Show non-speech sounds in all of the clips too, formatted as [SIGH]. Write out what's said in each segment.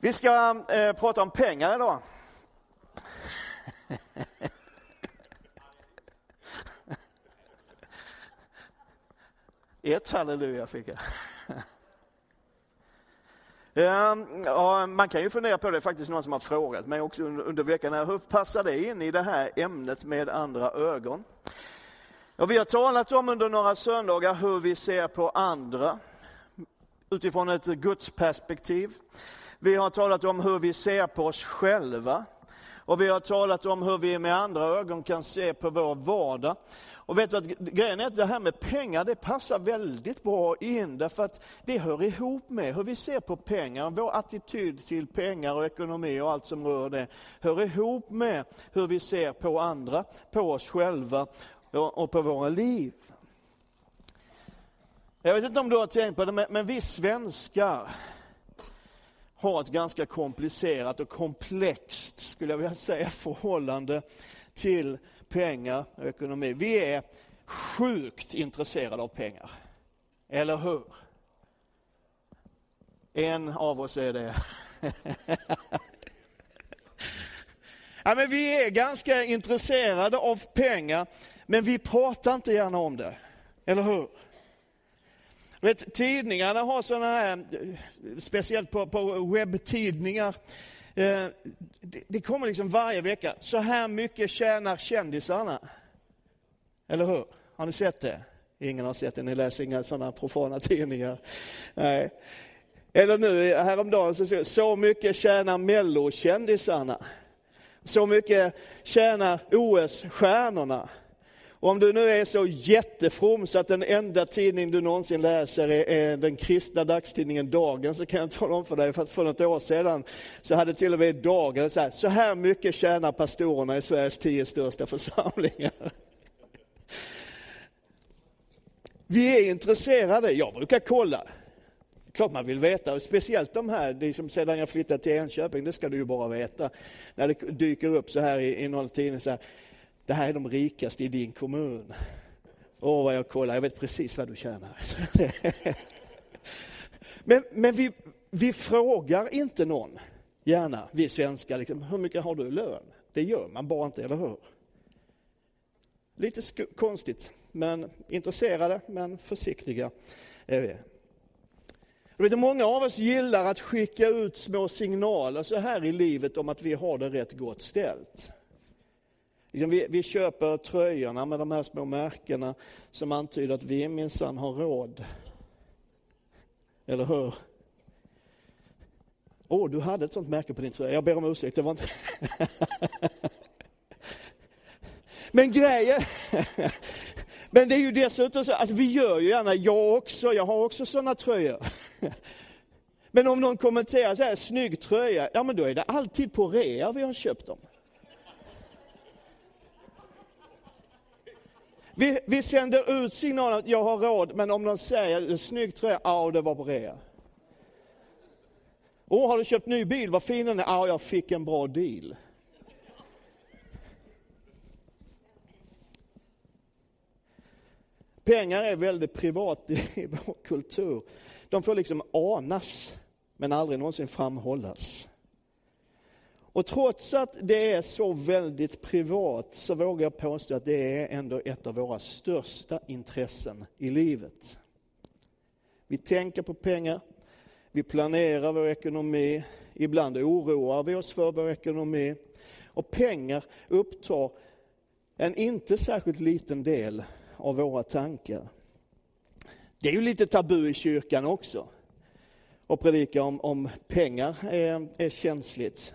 Vi ska eh, prata om pengar idag. Ett halleluja fick jag. Ehm, ja, man kan ju fundera på det, faktiskt någon som har frågat mig också under veckan, hur passar det in i det här ämnet med andra ögon? Och vi har talat om under några söndagar hur vi ser på andra utifrån ett gudsperspektiv. Vi har talat om hur vi ser på oss själva. Och vi har talat om hur vi med andra ögon kan se på vår vardag. Och vet du att grejen är att det här med pengar, det passar väldigt bra in, därför att det hör ihop med hur vi ser på pengar. Vår attityd till pengar och ekonomi och allt som rör det, hör ihop med hur vi ser på andra, på oss själva och på våra liv. Jag vet inte om du har tänkt på det, men vi svenskar har ett ganska komplicerat och komplext, skulle jag vilja säga, förhållande till pengar och ekonomi. Vi är sjukt intresserade av pengar. Eller hur? En av oss är det. [LAUGHS] ja, men vi är ganska intresserade av pengar, men vi pratar inte gärna om det. Eller hur? Vet, tidningarna har sådana här, eh, speciellt på, på webbtidningar, eh, det, det, kommer liksom varje vecka. Så här mycket tjänar kändisarna. Eller hur? Har ni sett det? Ingen har sett det, ni läser inga sådana profana tidningar. Nej. Eller nu häromdagen så så mycket tjänar mellokändisarna. Så mycket tjänar OS-stjärnorna. Och om du nu är så jättefrom så att den enda tidning du någonsin läser är, är, den kristna dagstidningen Dagen, så kan jag tala om för dig, för att för något år sedan så hade till och med Dagen så här, så här mycket tjänar pastorerna i Sveriges tio största församlingar. Vi är intresserade, jag brukar kolla. Klart man vill veta, speciellt de här, det som sedan jag flyttade till Enköping, det ska du ju bara veta. När det dyker upp så här i, i någon tidning, så här, det här är de rikaste i din kommun. Åh, vad jag kollar, jag vet precis vad du tjänar. [LAUGHS] men men vi, vi frågar inte någon, gärna, vi svenskar, liksom, hur mycket har du i lön? Det gör man bara inte, eller hur? Lite konstigt, men intresserade, men försiktiga är vi. Jag vet, många av oss gillar att skicka ut små signaler så här i livet om att vi har det rätt gott ställt. Liksom, vi, vi köper tröjorna med de här små märkena som antyder att vi minsann har råd. Eller hur? Åh, oh, du hade ett sånt märke på din tröja. Jag ber om ursäkt, det var inte... [LAUGHS] Men grejen... [LAUGHS] Men det är ju dessutom så, alltså vi gör ju gärna, jag också, jag har också sådana tröjor. [LAUGHS] Men om någon kommenterar så här, snygg tröja, ja men då är det alltid på rea vi har köpt dem. Vi, vi sänder ut signalen att jag har råd, men om de säger snygg tröja, ja det var på rea. Åh, har du köpt ny bil, vad fin den är, ja jag fick en bra deal. Pengar är väldigt privat i [LAUGHS] vår kultur. De får liksom anas, men aldrig någonsin framhållas. Och trots att det är så väldigt privat så vågar jag påstå att det är ändå ett av våra största intressen i livet. Vi tänker på pengar, vi planerar vår ekonomi, ibland oroar vi oss för vår ekonomi. Och pengar upptar en inte särskilt liten del av våra tankar. Det är ju lite tabu i kyrkan också. Att predika om, om pengar är, är känsligt.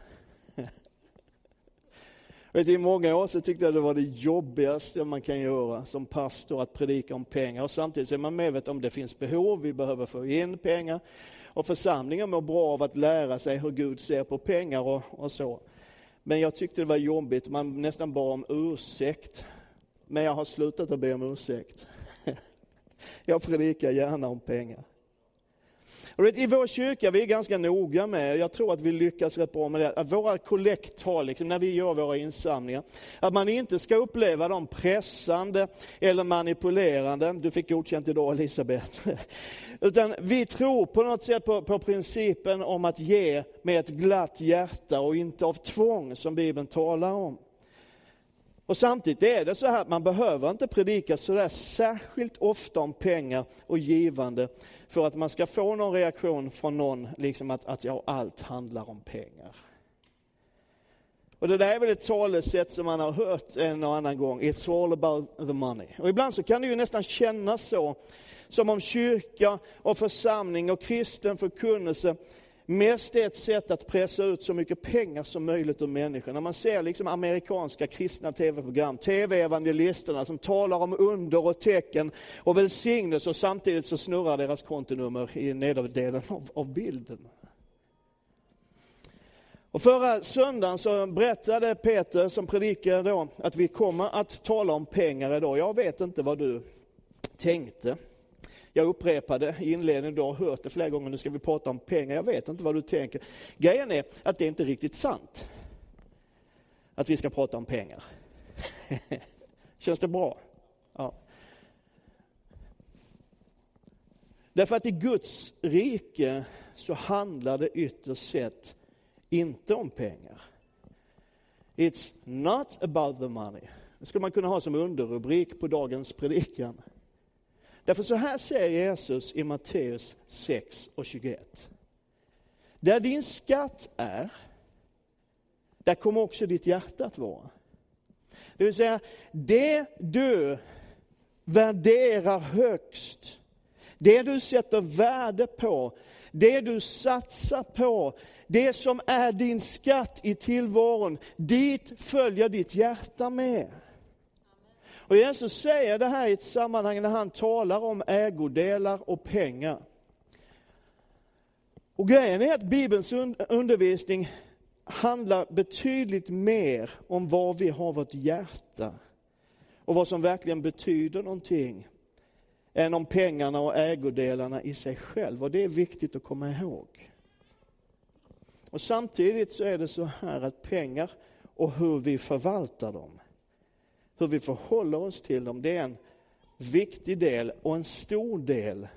Vet, I många år så tyckte jag det var det jobbigaste man kan göra som pastor, att predika om pengar. Och samtidigt är man medveten om att det finns behov, vi behöver få in pengar. Och församlingen mår bra av att lära sig hur Gud ser på pengar och, och så. Men jag tyckte det var jobbigt, man nästan bad om ursäkt. Men jag har slutat att be om ursäkt. [LAUGHS] Jag predikar gärna om pengar. Och vet, I vår kyrka vi är ganska noga med, jag tror att vi lyckas rätt bra med det, att våra kollekttal, liksom, när vi gör våra insamlingar, att man inte ska uppleva dem pressande eller manipulerande. Du fick godkänt idag Elisabeth. [LAUGHS] Utan vi tror på något sätt på, på principen om att ge med ett glatt hjärta och inte av tvång som Bibeln talar om. Och samtidigt är det så här att man behöver inte predika så där särskilt ofta om pengar och givande för att man ska få någon reaktion från någon, liksom att, att ja, allt handlar om pengar. Och det där är väl ett talesätt som man har hört en och annan gång, it's all about the money. Och ibland så kan det ju nästan kännas så, som om kyrka och församling och kristen förkunnelse mest är ett sätt att pressa ut så mycket pengar som möjligt ur människor. När man ser liksom amerikanska kristna tv-program, tv-evangelisterna som talar om under och tecken och välsignelse och samtidigt så snurrar deras kontonummer i nederdelen av, av bilden. Och förra söndagen så berättade Peter som predikade då att vi kommer att tala om pengar idag. Jag vet inte vad du tänkte. Jag upprepade i inledningen, du har hört det flera gånger, nu ska vi prata om pengar. Jag vet inte vad du tänker. Grejen är att det är inte riktigt sant. Att vi ska prata om pengar. [LAUGHS] Känns det bra? Ja. Därför att i Guds rike så handlar det ytterst sett inte om pengar. It's not about the money. Det skulle man kunna ha som underrubrik på dagens predikan. Därför så här säger Jesus i Matteus 6 och 21. Där din skatt är, där kommer också ditt hjärta att vara. Det vill säga, det du värderar högst, det du sätter värde på, det du satsar på, det som är din skatt i tillvaron, dit följer ditt hjärta med. Och Jesus säger det här i ett sammanhang när han talar om ägodelar och pengar. Och grejen är att Bibelns undervisning handlar betydligt mer om var vi har vårt hjärta och vad som verkligen betyder någonting än om pengarna och ägodelarna i sig själv. Och det är viktigt att komma ihåg. Och samtidigt så är det så här att pengar och hur vi förvaltar dem hur vi förhåller oss till dem, det är en viktig del och en stor del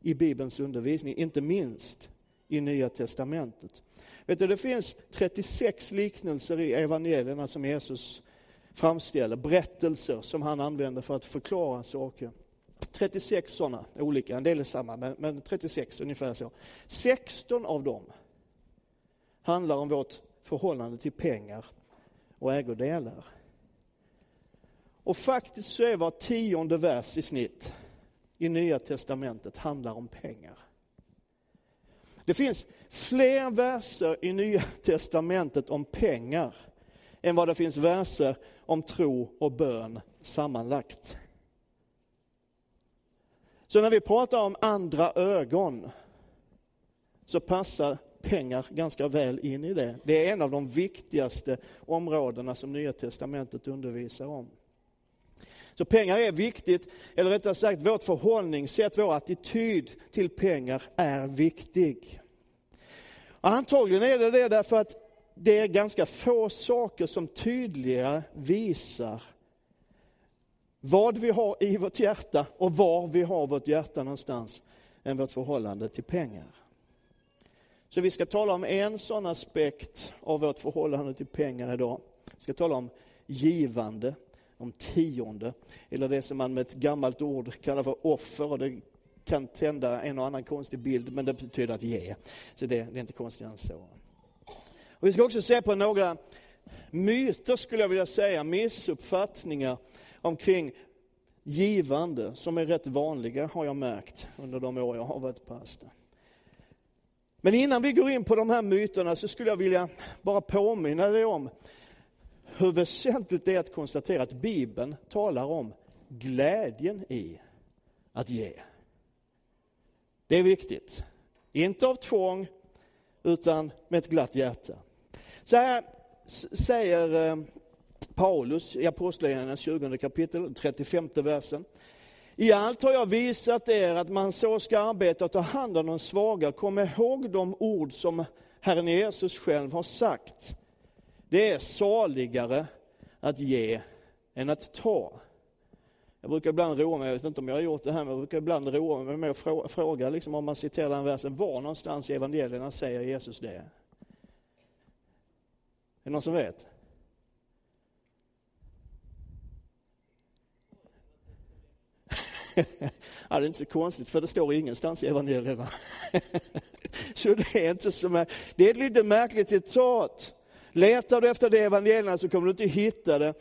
i Bibelns undervisning, inte minst i Nya Testamentet. Vet du, det finns 36 liknelser i evangelierna som Jesus framställer, berättelser som han använder för att förklara saker. 36 sådana olika, en del är samma, men, men 36 ungefär så. 16 av dem handlar om vårt förhållande till pengar och ägodelar. Och faktiskt så är var tionde vers i snitt i Nya Testamentet handlar om pengar. Det finns fler verser i Nya Testamentet om pengar än vad det finns verser om tro och bön sammanlagt. Så när vi pratar om andra ögon så passar pengar ganska väl in i det. Det är en av de viktigaste områdena som Nya Testamentet undervisar om. Så pengar är viktigt, eller rättare sagt vårt förhållningssätt, vår attityd till pengar är viktig. Och antagligen är det det därför att det är ganska få saker som tydligare visar vad vi har i vårt hjärta och var vi har vårt hjärta någonstans än vårt förhållande till pengar. Så vi ska tala om en sån aspekt av vårt förhållande till pengar idag. Vi ska tala om givande om tionde, eller det som man med ett gammalt ord kallar för offer. Och det kan tända en och annan konstig bild, men det betyder att ge. Så det, det är inte konstigare än så. Och vi ska också se på några myter, skulle jag vilja säga, missuppfattningar omkring givande, som är rätt vanliga, har jag märkt under de år jag har varit pastor. Men innan vi går in på de här myterna så skulle jag vilja bara påminna dig om hur väsentligt det är att konstatera att Bibeln talar om glädjen i att ge. Det är viktigt. Inte av tvång, utan med ett glatt hjärta. Så här säger eh, Paulus i Apostlagärningarnas 20 kapitel, 35 versen. I allt har jag visat er att man så ska arbeta och ta hand om de svaga. Kom ihåg de ord som Herren Jesus själv har sagt. Det är saligare att ge än att ta. Jag brukar ibland roa mig, jag vet inte om jag har gjort det här, men jag brukar ibland roa mig med att fråga, liksom om man citerar den versen, var någonstans i evangelierna säger Jesus det? Är det någon som vet? [LAUGHS] ja, det är inte så konstigt, för det står ingenstans i evangelierna. [LAUGHS] så det är inte som, det är ett lite märkligt citat. Letar du efter det evangelierna så kommer du inte hitta det.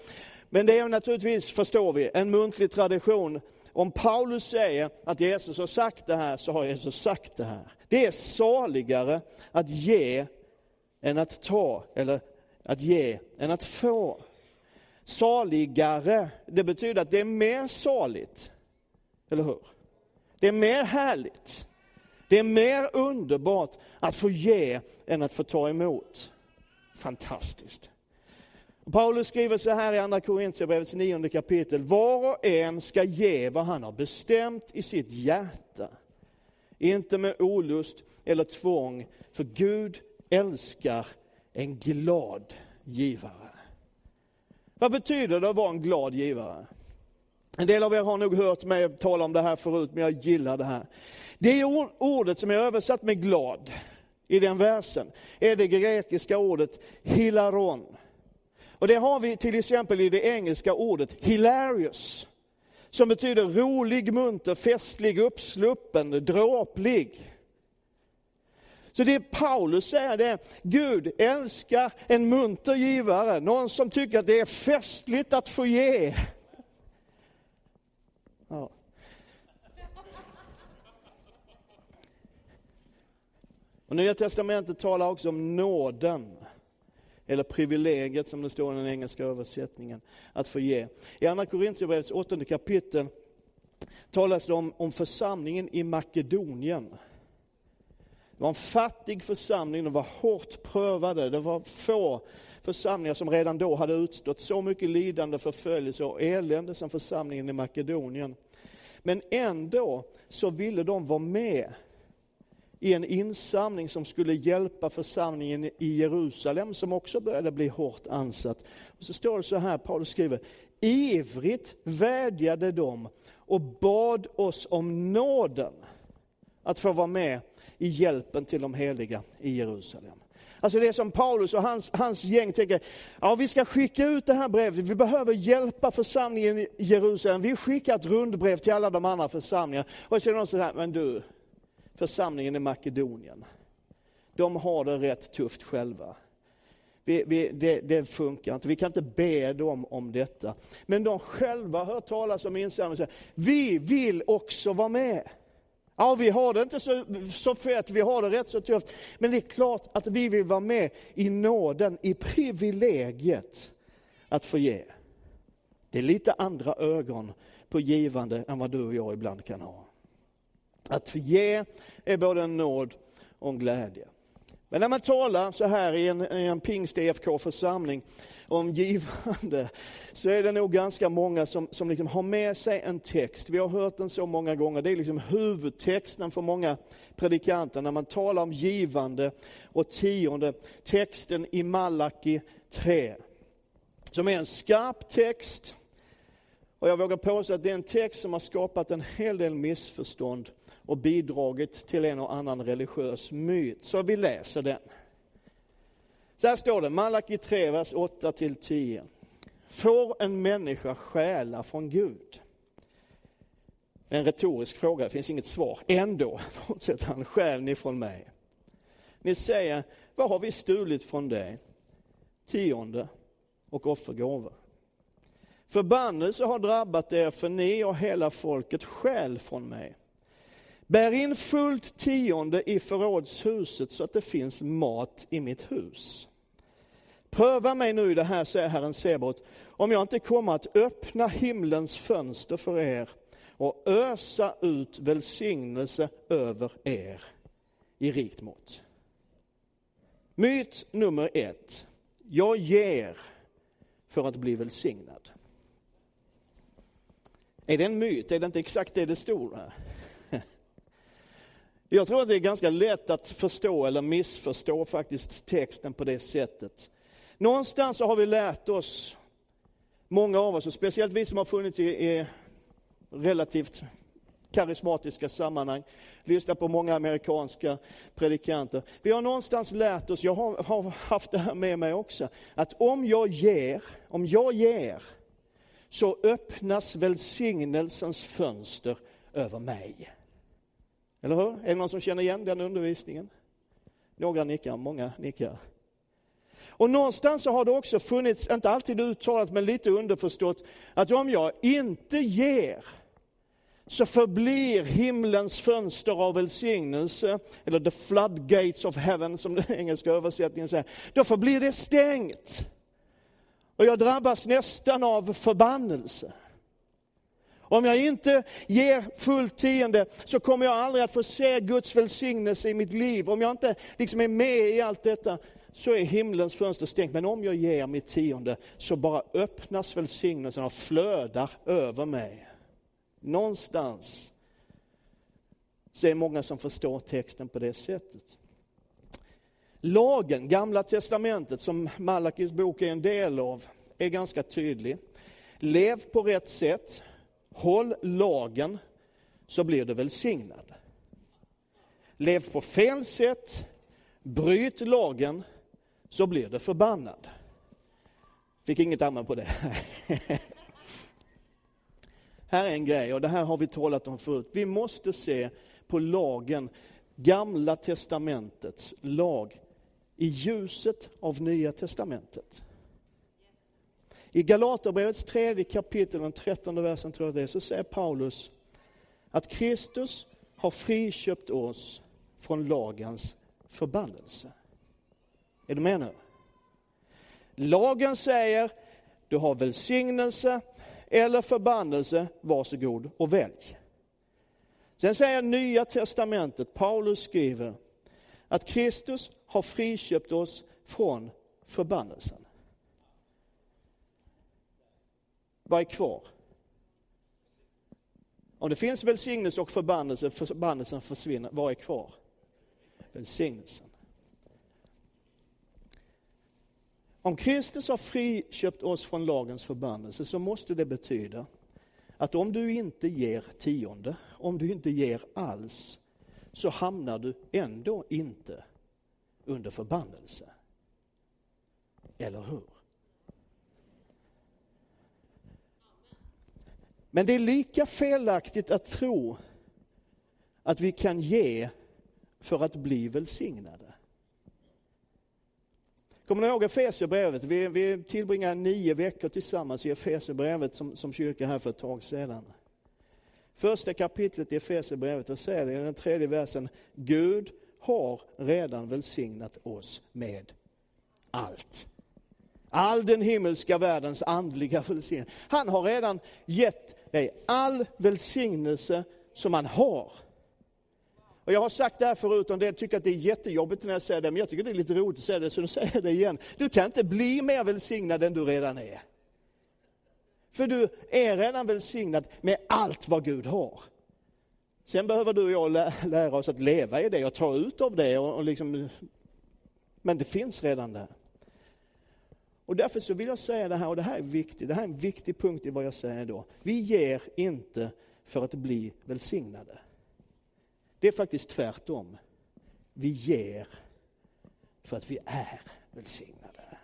Men det är naturligtvis, förstår vi, en muntlig tradition. Om Paulus säger att Jesus har sagt det här, så har Jesus sagt det här. Det är saligare att ge än att ta, eller att ge än att få. Saligare, det betyder att det är mer saligt. Eller hur? Det är mer härligt. Det är mer underbart att få ge än att få ta emot. Fantastiskt. Paulus skriver så här i Andra Korintierbrevets nionde kapitel. Var och en ska ge vad han har bestämt i sitt hjärta. Inte med olust eller tvång, för Gud älskar en glad givare. Vad betyder det att vara en glad givare? En del av er har nog hört mig tala om det här förut, men jag gillar det här. Det är ordet som är översatt med glad i den versen är det grekiska ordet hilaron. Och det har vi till exempel i det engelska ordet hilarious, som betyder rolig, munter, festlig, uppsluppen, dråplig. Så det Paulus säger det är, Gud älskar en munter givare, någon som tycker att det är festligt att få ge. Och Nya Testamentet talar också om nåden eller privilegiet som det står i den engelska översättningen, att få ge. I Andra Korintierbrevets åttonde kapitel talas det om, om församlingen i Makedonien. Det var en fattig församling, de var hårt prövade, det var få församlingar som redan då hade utstått så mycket lidande, förföljelse och elände som församlingen i Makedonien. Men ändå så ville de vara med i en insamling som skulle hjälpa församlingen i Jerusalem som också började bli hårt ansatt. Och så står det så här, Paulus skriver, ivrigt vädjade de och bad oss om nåden att få vara med i hjälpen till de heliga i Jerusalem. Alltså det är som Paulus och hans, hans gäng tänker, ja vi ska skicka ut det här brevet, vi behöver hjälpa församlingen i Jerusalem. Vi skickar ett rundbrev till alla de andra församlingarna. Och så är det någon som säger, men du, församlingen i Makedonien. De har det rätt tufft själva. Vi, vi, det, det, funkar inte, vi kan inte be dem om detta. Men de själva hör talas om insamling och säger, vi vill också vara med. Ja, vi har det inte så, så fett, vi har det rätt så tufft. Men det är klart att vi vill vara med i nåden, i privilegiet att få ge. Det är lite andra ögon på givande än vad du och jag ibland kan ha. Att ge är både en nåd och en glädje. Men när man talar så här i en, i en pingst EFK-församling om givande, så är det nog ganska många som, som liksom har med sig en text. Vi har hört den så många gånger. Det är liksom huvudtexten för många predikanter när man talar om givande och tionde. Texten i Malaki 3. Som är en skarp text. Och jag vågar påstå att det är en text som har skapat en hel del missförstånd och bidragit till en och annan religiös myt. Så vi läser den. Så här står det, Malaki 3, vers 8-10. Får en människa stjäla från Gud? En retorisk fråga, det finns inget svar. Ändå [LAUGHS] fortsätter han, stjäl ni från mig? Ni säger, vad har vi stulit från dig? Tionde och offergåvor. Förbannelse har drabbat er, för ni och hela folket stjäl från mig. Bär in fullt tionde i förrådshuset så att det finns mat i mitt hus. Pröva mig nu i det här, säger Herren Sebaot, om jag inte kommer att öppna himlens fönster för er och ösa ut välsignelse över er i rikt mått. Myt nummer ett. Jag ger för att bli välsignad. Är det en myt? Är det inte exakt det det stod här? Jag tror att det är ganska lätt att förstå eller missförstå faktiskt texten på det sättet. Någonstans så har vi lärt oss, många av oss, och speciellt vi som har funnits i, i relativt karismatiska sammanhang, lyssnat på många amerikanska predikanter. Vi har någonstans lärt oss, jag har, har haft det här med mig också, att om jag ger, om jag ger, så öppnas välsignelsens fönster över mig. Eller hur? Är det någon som känner igen den undervisningen? Några nickar, många nickar. Och någonstans så har det också funnits, inte alltid uttalat men lite underförstått, att om jag inte ger så förblir himlens fönster av välsignelse, eller the floodgates of heaven som den engelska översättningen säger, då förblir det stängt. Och jag drabbas nästan av förbannelse. Om jag inte ger fullt tionde så kommer jag aldrig att få se Guds välsignelse i mitt liv. Om jag inte liksom är med i allt detta så är himlens fönster stängt. Men om jag ger mitt tionde så bara öppnas välsignelsen och flödar över mig. Någonstans så är det många som förstår texten på det sättet. Lagen, Gamla Testamentet, som Malakis bok är en del av, är ganska tydlig. Lev på rätt sätt, håll lagen, så blir du välsignad. Lev på fel sätt, bryt lagen, så blir du förbannad. Fick inget amen på det. [LAUGHS] här är en grej, och det här har vi talat om förut. Vi måste se på lagen, Gamla testamentets lag, i ljuset av Nya testamentet. I Galaterbrevets tredje kapitel, den trettonde versen tror jag det är, så säger Paulus att Kristus har friköpt oss från lagens förbannelse. Är du med nu? Lagen säger, du har välsignelse eller förbannelse, varsågod och välj. Sen säger Nya Testamentet, Paulus skriver, att Kristus har friköpt oss från förbannelsen. Vad är kvar? Om det finns välsignelse och förbannelse, förbannelsen försvinner, vad är kvar? Välsignelsen. Om Kristus har friköpt oss från lagens förbannelse så måste det betyda att om du inte ger tionde, om du inte ger alls, så hamnar du ändå inte under förbannelse. Eller hur? Men det är lika felaktigt att tro att vi kan ge för att bli välsignade. Kommer ni ihåg Efesierbrevet? Vi, vi tillbringade nio veckor tillsammans i Efesierbrevet som, som kyrka här för ett tag sedan. Första kapitlet i Efesierbrevet, och säger det i den tredje versen, Gud har redan välsignat oss med allt. All den himmelska världens andliga välsignelse. Han har redan gett Nej, all välsignelse som man har. Och jag har sagt det här förut, och en del tycker att det är jättejobbigt när jag säger det, men jag tycker det är lite roligt att säga det, så nu säger jag det igen. Du kan inte bli mer välsignad än du redan är. För du är redan välsignad med allt vad Gud har. Sen behöver du och jag lära oss att leva i det och ta ut av det. Och, och liksom, men det finns redan där. Och därför så vill jag säga det här, och det här är viktigt, det här är en viktig punkt i vad jag säger då. Vi ger inte för att bli välsignade. Det är faktiskt tvärtom. Vi ger för att vi är välsignade.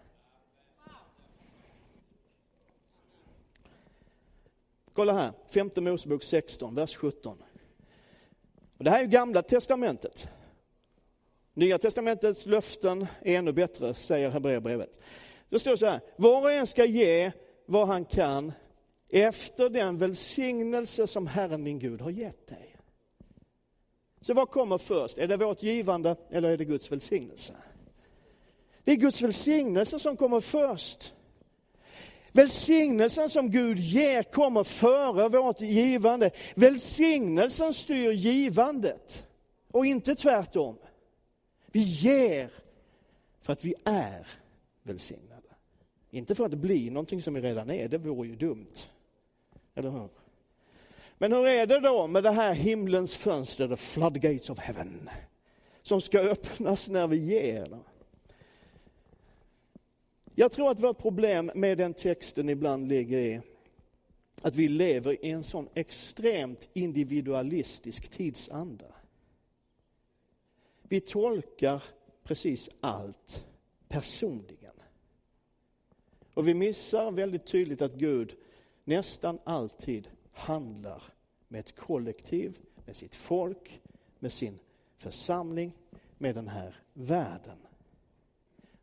Kolla här, femte Mosebok 16, vers 17. Och det här är ju gamla testamentet. Nya testamentets löften är ännu bättre, säger Hebreerbrevet. Då står det så här, var och en ska ge vad han kan efter den välsignelse som Herren din Gud har gett dig. Så vad kommer först? Är det vårt givande eller är det Guds välsignelse? Det är Guds välsignelse som kommer först. Välsignelsen som Gud ger kommer före vårt givande. Välsignelsen styr givandet och inte tvärtom. Vi ger för att vi är välsignade. Inte för att bli någonting som vi redan är, det vore ju dumt. Eller hur? Men hur är det då med det här himlens fönster, the floodgates of heaven, som ska öppnas när vi ger? Jag tror att vårt problem med den texten ibland ligger i att vi lever i en sån extremt individualistisk tidsanda. Vi tolkar precis allt personligen. Och vi missar väldigt tydligt att Gud nästan alltid handlar med ett kollektiv, med sitt folk, med sin församling, med den här världen.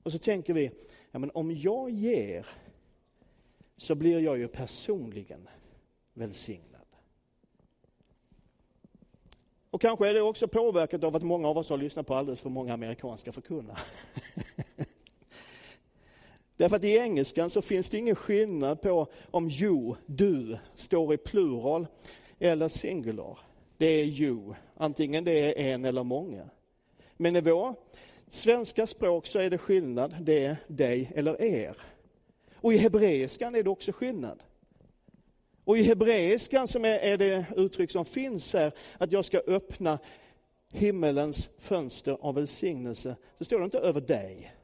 Och så tänker vi, ja men om jag ger så blir jag ju personligen välsignad. Och kanske är det också påverkat av att många av oss har lyssnat på alldeles för många amerikanska förkunnare. [LAUGHS] Därför att i engelskan så finns det ingen skillnad på om you, du, står i plural eller singular. Det är you, antingen det är en eller många. Men i vår svenska språk så är det skillnad, det är dig eller er. Och i hebreiskan är det också skillnad. Och i hebreiskan som är, är det uttryck som finns här, att jag ska öppna himmelens fönster av välsignelse, så står det inte över dig,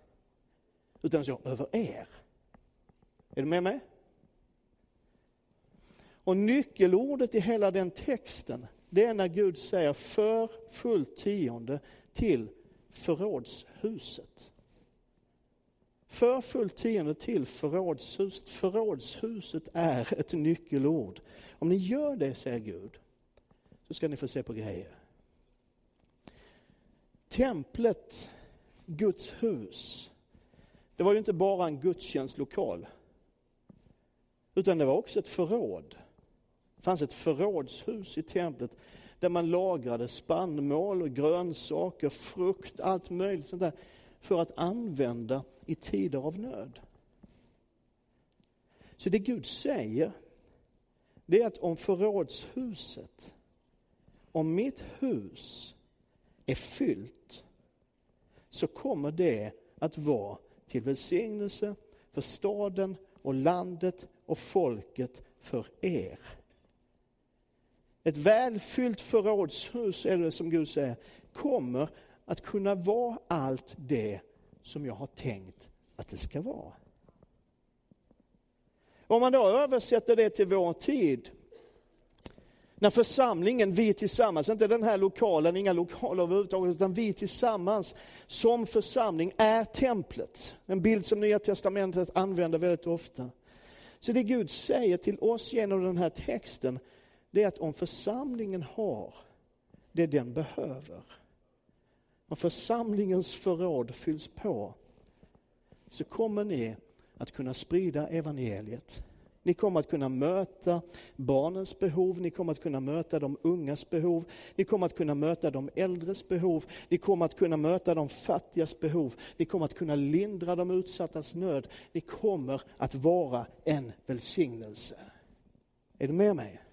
utan så över er. Är du med mig? Och nyckelordet i hela den texten, det är när Gud säger för fullt tionde till förrådshuset. För fullt tionde till förrådshuset. Förrådshuset är ett nyckelord. Om ni gör det, säger Gud, så ska ni få se på grejer. Templet, Guds hus, det var ju inte bara en gudstjänstlokal. Utan det var också ett förråd. Det fanns ett förrådshus i templet där man lagrade spannmål, grönsaker, frukt, allt möjligt sånt där för att använda i tider av nöd. Så det Gud säger, det är att om förrådshuset, om mitt hus är fyllt, så kommer det att vara till välsignelse för staden och landet och folket för er. Ett välfyllt förrådshus, eller som Gud säger, kommer att kunna vara allt det som jag har tänkt att det ska vara. Om man då översätter det till vår tid, när församlingen, vi tillsammans, inte den här lokalen, inga lokaler överhuvudtaget, utan vi tillsammans som församling är templet. En bild som Nya Testamentet använder väldigt ofta. Så det Gud säger till oss genom den här texten, det är att om församlingen har det den behöver, om församlingens förråd fylls på, så kommer ni att kunna sprida evangeliet. Ni kommer att kunna möta barnens behov, ni kommer att kunna möta de ungas behov, ni kommer att kunna möta de äldres behov, ni kommer att kunna möta de fattigas behov, ni kommer att kunna lindra de utsattas nöd. Ni kommer att vara en välsignelse. Är du med mig?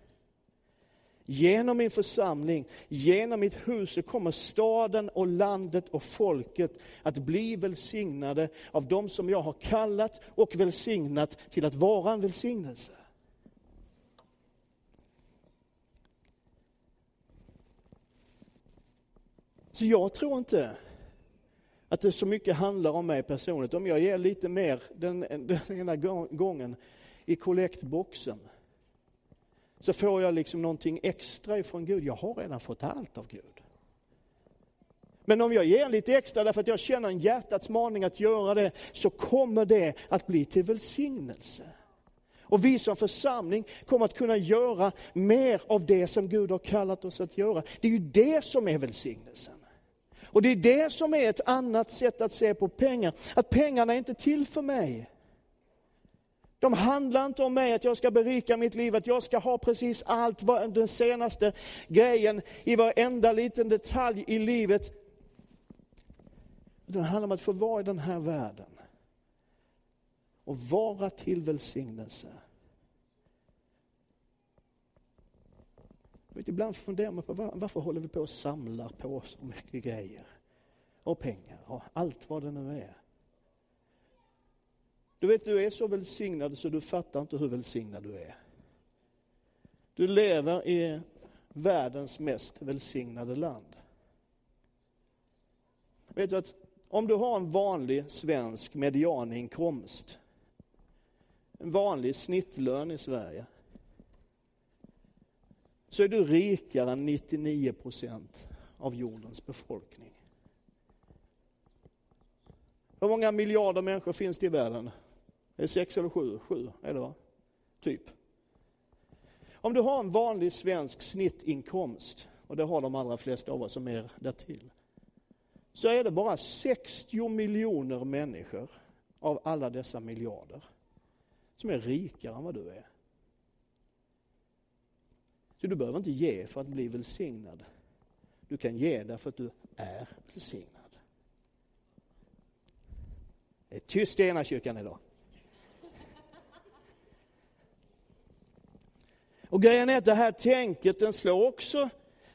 Genom min församling, genom mitt hus, så kommer staden och landet och folket att bli välsignade av de som jag har kallat och välsignat till att vara en välsignelse. Så jag tror inte att det så mycket handlar om mig personligt. Om jag ger lite mer den, den ena gången i kollektboxen, så får jag liksom någonting extra ifrån Gud. Jag har redan fått allt av Gud. Men om jag ger lite extra därför att jag känner en hjärtats maning att göra det, så kommer det att bli till välsignelse. Och vi som församling kommer att kunna göra mer av det som Gud har kallat oss att göra. Det är ju det som är välsignelsen. Och det är det som är ett annat sätt att se på pengar. Att pengarna är inte till för mig. De handlar inte om mig, att jag ska berika mitt liv, att jag ska ha precis allt, den senaste grejen i varenda liten detalj i livet. Det handlar om att få vara i den här världen. Och vara till välsignelse. Vet, ibland funderar man på varför håller vi på och samlar på så mycket grejer? Och pengar och allt vad det nu är. Du vet, du är så välsignad så du fattar inte hur välsignad du är. Du lever i världens mest välsignade land. Vet du att om du har en vanlig svensk medianinkomst, en vanlig snittlön i Sverige, så är du rikare än 99 procent av jordens befolkning. Hur många miljarder människor finns det i världen? Är det sex eller sju? Sju är det va? Typ. Om du har en vanlig svensk snittinkomst, och det har de allra flesta av oss som är därtill, så är det bara 60 miljoner människor av alla dessa miljarder som är rikare än vad du är. Så du behöver inte ge för att bli välsignad. Du kan ge därför att du är välsignad. Det är tyst i ena kyrkan idag. Och grejen är att det här tänket, den slår också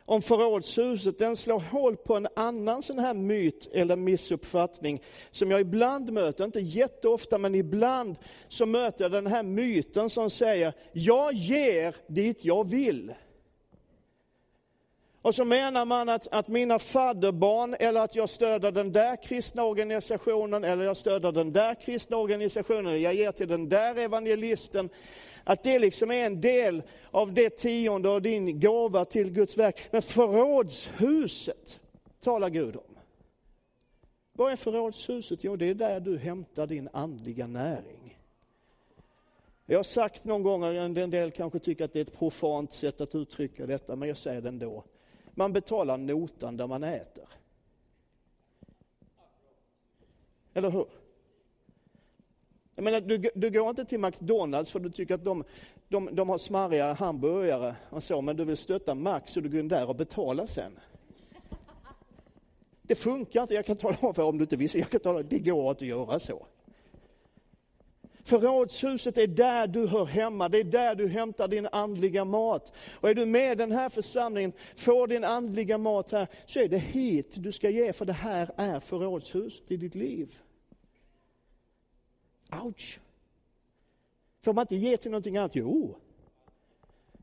om förrådshuset, den slår hål på en annan sån här myt eller missuppfattning som jag ibland möter, inte jätteofta men ibland så möter jag den här myten som säger, jag ger dit jag vill. Och så menar man att, att mina fadderbarn, eller att jag stöder den där kristna organisationen, eller jag stöder den där kristna organisationen, eller jag ger till den där evangelisten. Att det liksom är en del av det tionde och din gåva till Guds verk. Men förrådshuset talar Gud om. Vad är förrådshuset? Jo, det är där du hämtar din andliga näring. Jag har sagt någon gång, en del kanske tycker att det är ett profant sätt att uttrycka detta, men jag säger det ändå. Man betalar notan där man äter. Eller hur? Jag menar, du, du går inte till McDonalds för du tycker att de, de, de har smarriga hamburgare och så, men du vill stötta Max och du går in där och betalar sen. Det funkar inte, jag kan tala om för om du inte visste, jag kan tala det går att göra så. Förrådshuset är där du hör hemma, det är där du hämtar din andliga mat. Och är du med i den här församlingen, får din andliga mat här, så är det hit du ska ge, för det här är förrådshuset i ditt liv. Ouch! Får man inte ge till någonting annat? Jo.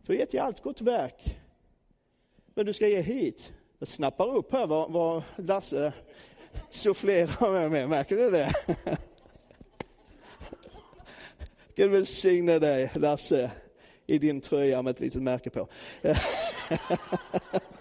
Får ge till allt gott verk. Men du ska ge hit. Jag snappar upp här vad, vad Lasse sufflerar med, märker du det? [LAUGHS] Gud välsigne dig, Lasse, i din tröja med ett litet märke på. [LAUGHS]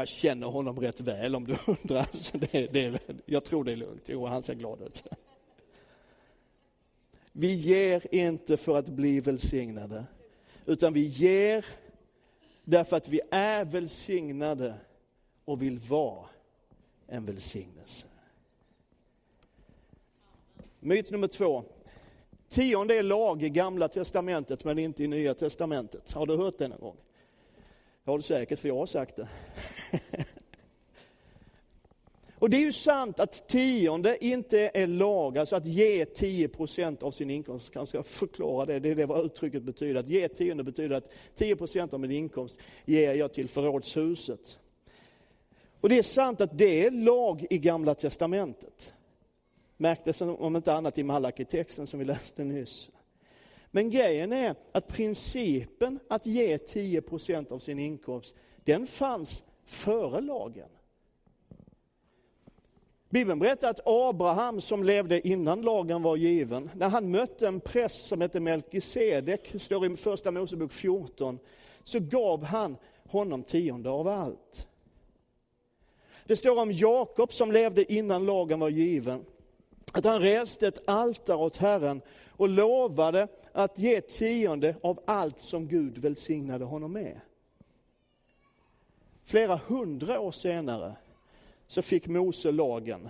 Jag känner honom rätt väl om du [LAUGHS] undrar. Så det, det, jag tror det är lugnt. Jo, han ser glad ut. Vi ger inte för att bli välsignade, utan vi ger Därför att vi är välsignade och vill vara en välsignelse. Myt nummer två. Tionde är lag i Gamla Testamentet men inte i Nya Testamentet. Har du hört det någon gång? Det har du säkert, för jag har sagt det. [LAUGHS] Och det är ju sant att tionde inte är lag, alltså att ge 10 procent av sin inkomst. Jag ska förklara det, det är det vad uttrycket betyder. Att ge tionde betyder att 10 procent av min inkomst ger jag till förrådshuset. Och det är sant att det är lag i Gamla Testamentet. Märktes om inte annat i Malakitexten som vi läste nyss. Men grejen är att principen att ge 10 av sin inkomst, den fanns före lagen. Bibeln berättar att Abraham som levde innan lagen var given, när han mötte en präst som hette Melkisedek, står i första Mosebok 14, så gav han honom tionde av allt. Det står om Jakob som levde innan lagen var given, att han reste ett altare åt Herren och lovade att ge tionde av allt som Gud välsignade honom med. Flera hundra år senare så fick Mose lagen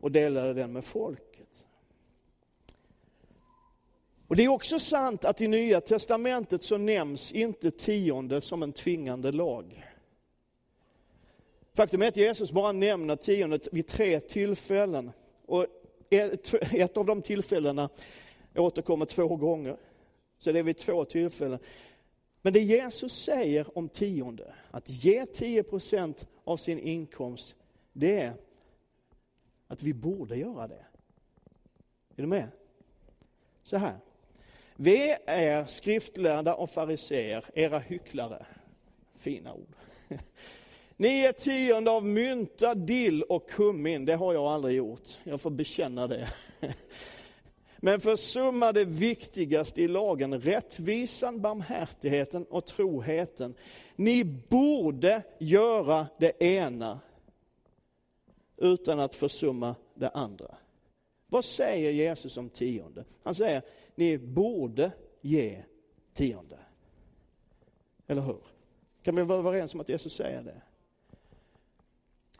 och delade den med folket. Och Det är också sant att i Nya Testamentet så nämns inte tionde som en tvingande lag. Faktum är att Jesus bara nämner tiondet vid tre tillfällen. Och ett av de tillfällena återkommer två gånger. Så det är vid två tillfällen. Men det Jesus säger om tionde, att ge 10 procent av sin inkomst det är att vi borde göra det. Är du med? Så här. Vi är skriftlärda och fariseer, era hycklare. Fina ord. [LAUGHS] Ni är tionde av mynta, dill och kummin. Det har jag aldrig gjort. Jag får bekänna det. [LAUGHS] Men försumma det viktigaste i lagen, rättvisan, barmhärtigheten och troheten. Ni borde göra det ena utan att försumma det andra. Vad säger Jesus om tionde? Han säger, ni borde ge tionde. Eller hur? Kan vi vara överens om att Jesus säger det?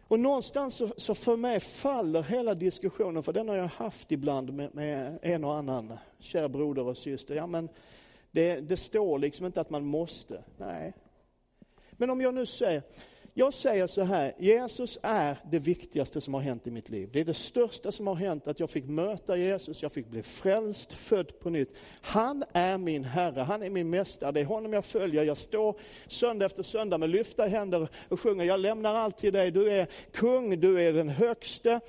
Och någonstans så, så för mig faller hela diskussionen, för den har jag haft ibland med, med en och annan kär broder och syster. Ja, men det, det står liksom inte att man måste. Nej. Men om jag nu säger, jag säger så här, Jesus är det viktigaste som har hänt i mitt liv. Det är det största som har hänt, att jag fick möta Jesus, jag fick bli frälst, född på nytt. Han är min Herre, han är min Mästare, det är honom jag följer. Jag står söndag efter söndag med lyfta händer och sjunger, jag lämnar allt till dig, du är kung, du är den högste,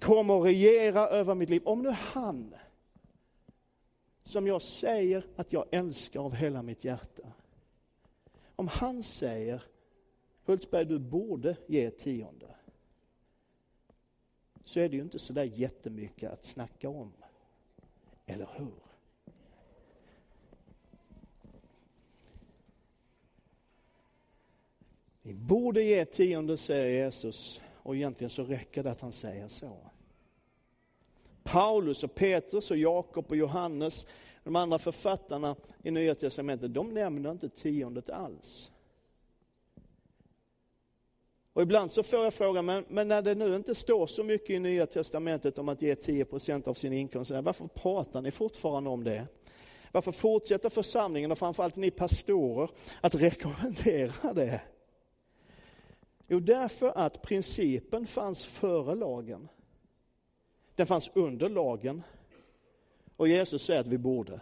kom och regera över mitt liv. Om nu han, som jag säger att jag älskar av hela mitt hjärta, om han säger Hultsberg, du borde ge tionde. Så är det ju inte så där jättemycket att snacka om. Eller hur? Ni borde ge tionde, säger Jesus. Och egentligen så räcker det att han säger så. Paulus och Petrus och Jakob och Johannes, de andra författarna i Nya Testamentet, de nämner inte tiondet alls. Och ibland så får jag frågan, men, men, när det nu inte står så mycket i Nya Testamentet om att ge 10% av sin inkomst, varför pratar ni fortfarande om det? Varför fortsätter församlingen och framförallt ni pastorer att rekommendera det? Jo, därför att principen fanns före lagen. Den fanns under lagen. Och Jesus säger att vi borde.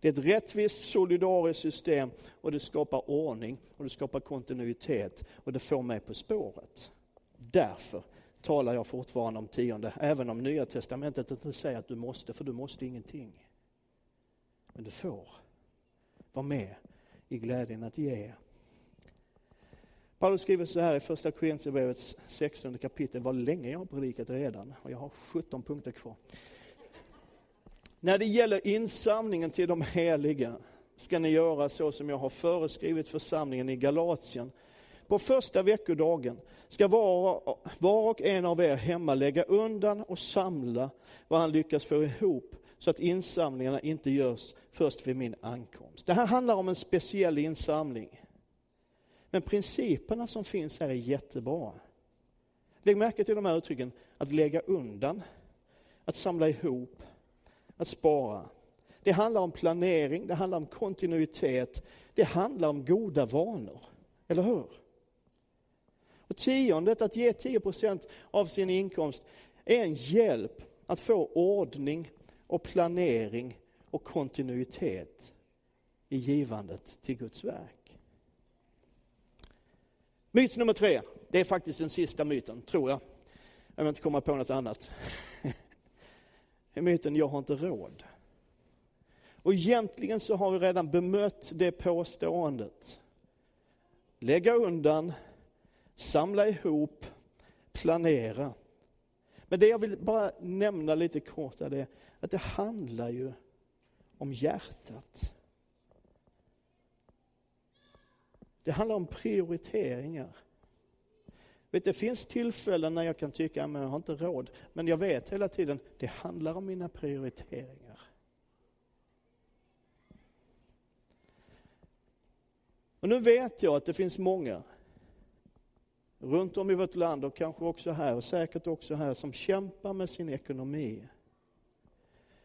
Det är ett rättvist, solidariskt system och det skapar ordning och det skapar kontinuitet och det får mig på spåret. Därför talar jag fortfarande om tionde, även om Nya Testamentet inte säger att du måste, för du måste ingenting. Men du får vara med i glädjen att ge. Paulus skriver så här i första Korinthierbrevets 16 kapitel, vad länge jag har predikat redan och jag har 17 punkter kvar. När det gäller insamlingen till de heliga ska ni göra så som jag har föreskrivit församlingen i Galatien. På första veckodagen ska var, var och en av er hemma lägga undan och samla vad han lyckas få ihop så att insamlingarna inte görs först vid min ankomst. Det här handlar om en speciell insamling. Men principerna som finns här är jättebra. Lägg märke till de här uttrycken, att lägga undan, att samla ihop, att spara. Det handlar om planering, det handlar om kontinuitet, det handlar om goda vanor. Eller hur? Och tiondet, att ge 10 procent av sin inkomst, är en hjälp att få ordning och planering och kontinuitet i givandet till Guds verk. Myt nummer tre, det är faktiskt den sista myten, tror jag. Jag vill inte komma på något annat [LAUGHS] är myten jag har inte råd. Och egentligen så har vi redan bemött det påståendet. Lägga undan, samla ihop, planera. Men det jag vill bara nämna lite kort är det, att det handlar ju om hjärtat. Det handlar om prioriteringar. Vet, det finns tillfällen när jag kan tycka att jag har inte råd, men jag vet hela tiden, det handlar om mina prioriteringar. Och nu vet jag att det finns många runt om i vårt land och kanske också här och säkert också här som kämpar med sin ekonomi.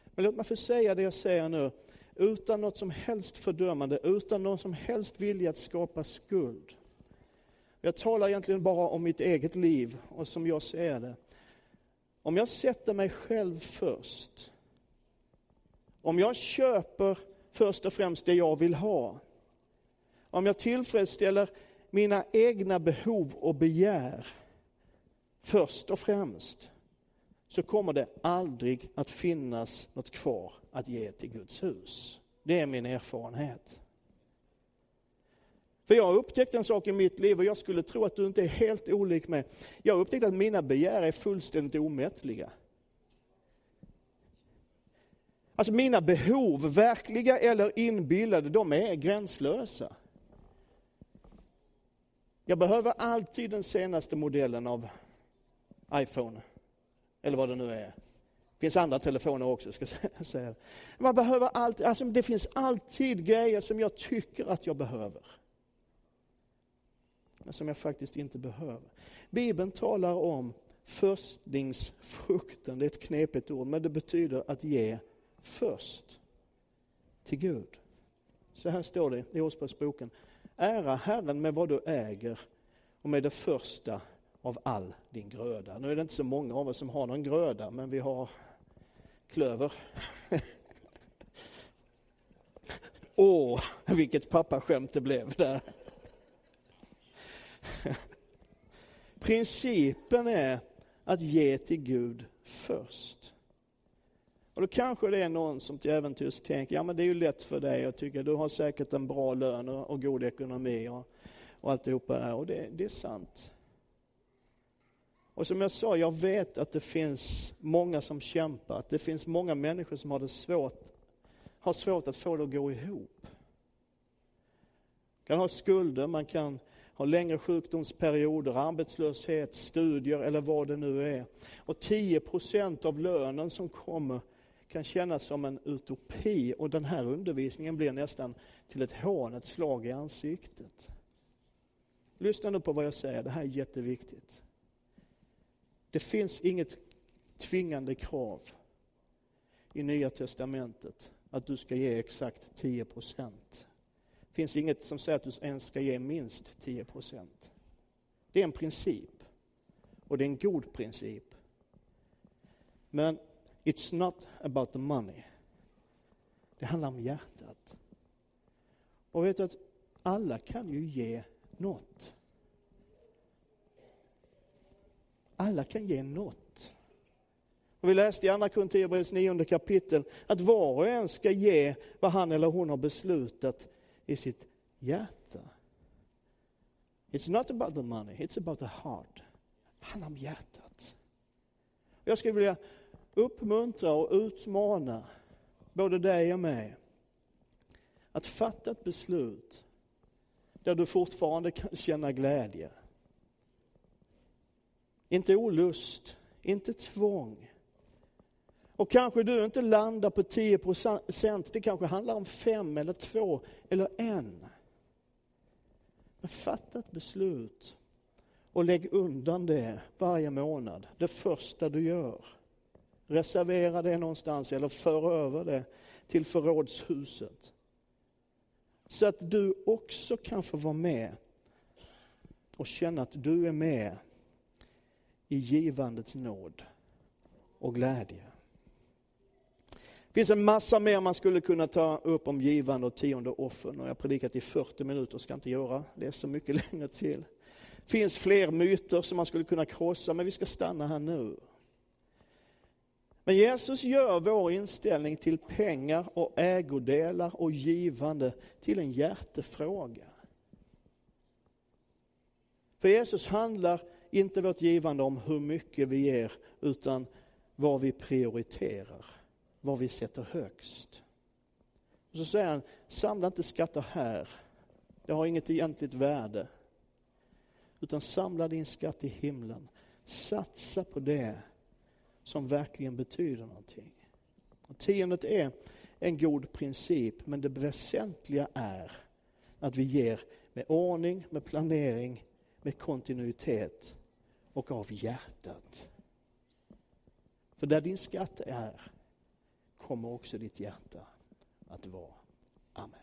Men låt mig få säga det jag säger nu utan något som helst fördömande, utan någon som helst vilja att skapa skuld. Jag talar egentligen bara om mitt eget liv och som jag ser det. Om jag sätter mig själv först, om jag köper först och främst det jag vill ha, om jag tillfredsställer mina egna behov och begär först och främst, så kommer det aldrig att finnas något kvar att ge till Guds hus. Det är min erfarenhet. För jag har upptäckt en sak i mitt liv och jag skulle tro att du inte är helt olik mig. Jag har upptäckt att mina begär är fullständigt omättliga. Alltså mina behov, verkliga eller inbillade, de är gränslösa. Jag behöver alltid den senaste modellen av iPhone, eller vad det nu är. Det finns andra telefoner också, ska jag säga. Man behöver alltid, alltså det finns alltid grejer som jag tycker att jag behöver. Men som jag faktiskt inte behöver. Bibeln talar om förstlingsfrukten, det är ett knepigt ord, men det betyder att ge först till Gud. Så här står det i Ordspråksboken. Ära Herren med vad du äger och med det första av all din gröda. Nu är det inte så många av oss som har någon gröda, men vi har klöver. [LAUGHS] Åh, vilket pappaskämt det blev där. Principen är att ge till Gud först. Och då kanske det är någon som till äventyrs tänker, ja men det är ju lätt för dig, att tycka, du har säkert en bra lön och, god ekonomi och, och alltihopa det Och det, det är sant. Och som jag sa, jag vet att det finns många som kämpar, att det finns många människor som har det svårt, har svårt att få det att gå ihop. Man kan ha skulder, man kan har längre sjukdomsperioder, arbetslöshet, studier eller vad det nu är. Och 10 procent av lönen som kommer kan kännas som en utopi och den här undervisningen blir nästan till ett hån, ett slag i ansiktet. Lyssna nu på vad jag säger, det här är jätteviktigt. Det finns inget tvingande krav i Nya Testamentet att du ska ge exakt 10 procent. Det finns inget som säger att du ens ska ge minst 10 procent. Det är en princip. Och det är en god princip. Men it's not about the money. Det handlar om hjärtat. Och vet du att alla kan ju ge något. Alla kan ge något. Och vi läste i Andra Korinthierbrevets nionde kapitel att var och en ska ge vad han eller hon har beslutat i sitt hjärta. It's not about the money, it's about the heart. Det handlar om hjärtat. Jag skulle vilja uppmuntra och utmana både dig och mig att fatta ett beslut där du fortfarande kan känna glädje. Inte olust, inte tvång. Och kanske du inte landar på 10 procent, det kanske handlar om fem eller två eller en. Men fatta ett beslut och lägg undan det varje månad, det första du gör. Reservera det någonstans eller för över det till förrådshuset. Så att du också kan få vara med och känna att du är med i givandets nåd och glädje. Det finns en massa mer man skulle kunna ta upp om givande och tionde offer. och jag har predikat i 40 minuter, ska inte göra det är så mycket [LAUGHS] längre till. Det finns fler myter som man skulle kunna krossa, men vi ska stanna här nu. Men Jesus gör vår inställning till pengar och ägodelar och givande till en hjärtefråga. För Jesus handlar inte vårt givande om hur mycket vi ger, utan vad vi prioriterar, vad vi sätter högst. Och så säger han, samla inte skatter här, det har inget egentligt värde. Utan samla din skatt i himlen, satsa på det som verkligen betyder någonting. Och tiondet är en god princip, men det väsentliga är att vi ger med ordning, med planering, med kontinuitet och av hjärtat. För där din skatt är, kommer också ditt hjärta att vara. Amen.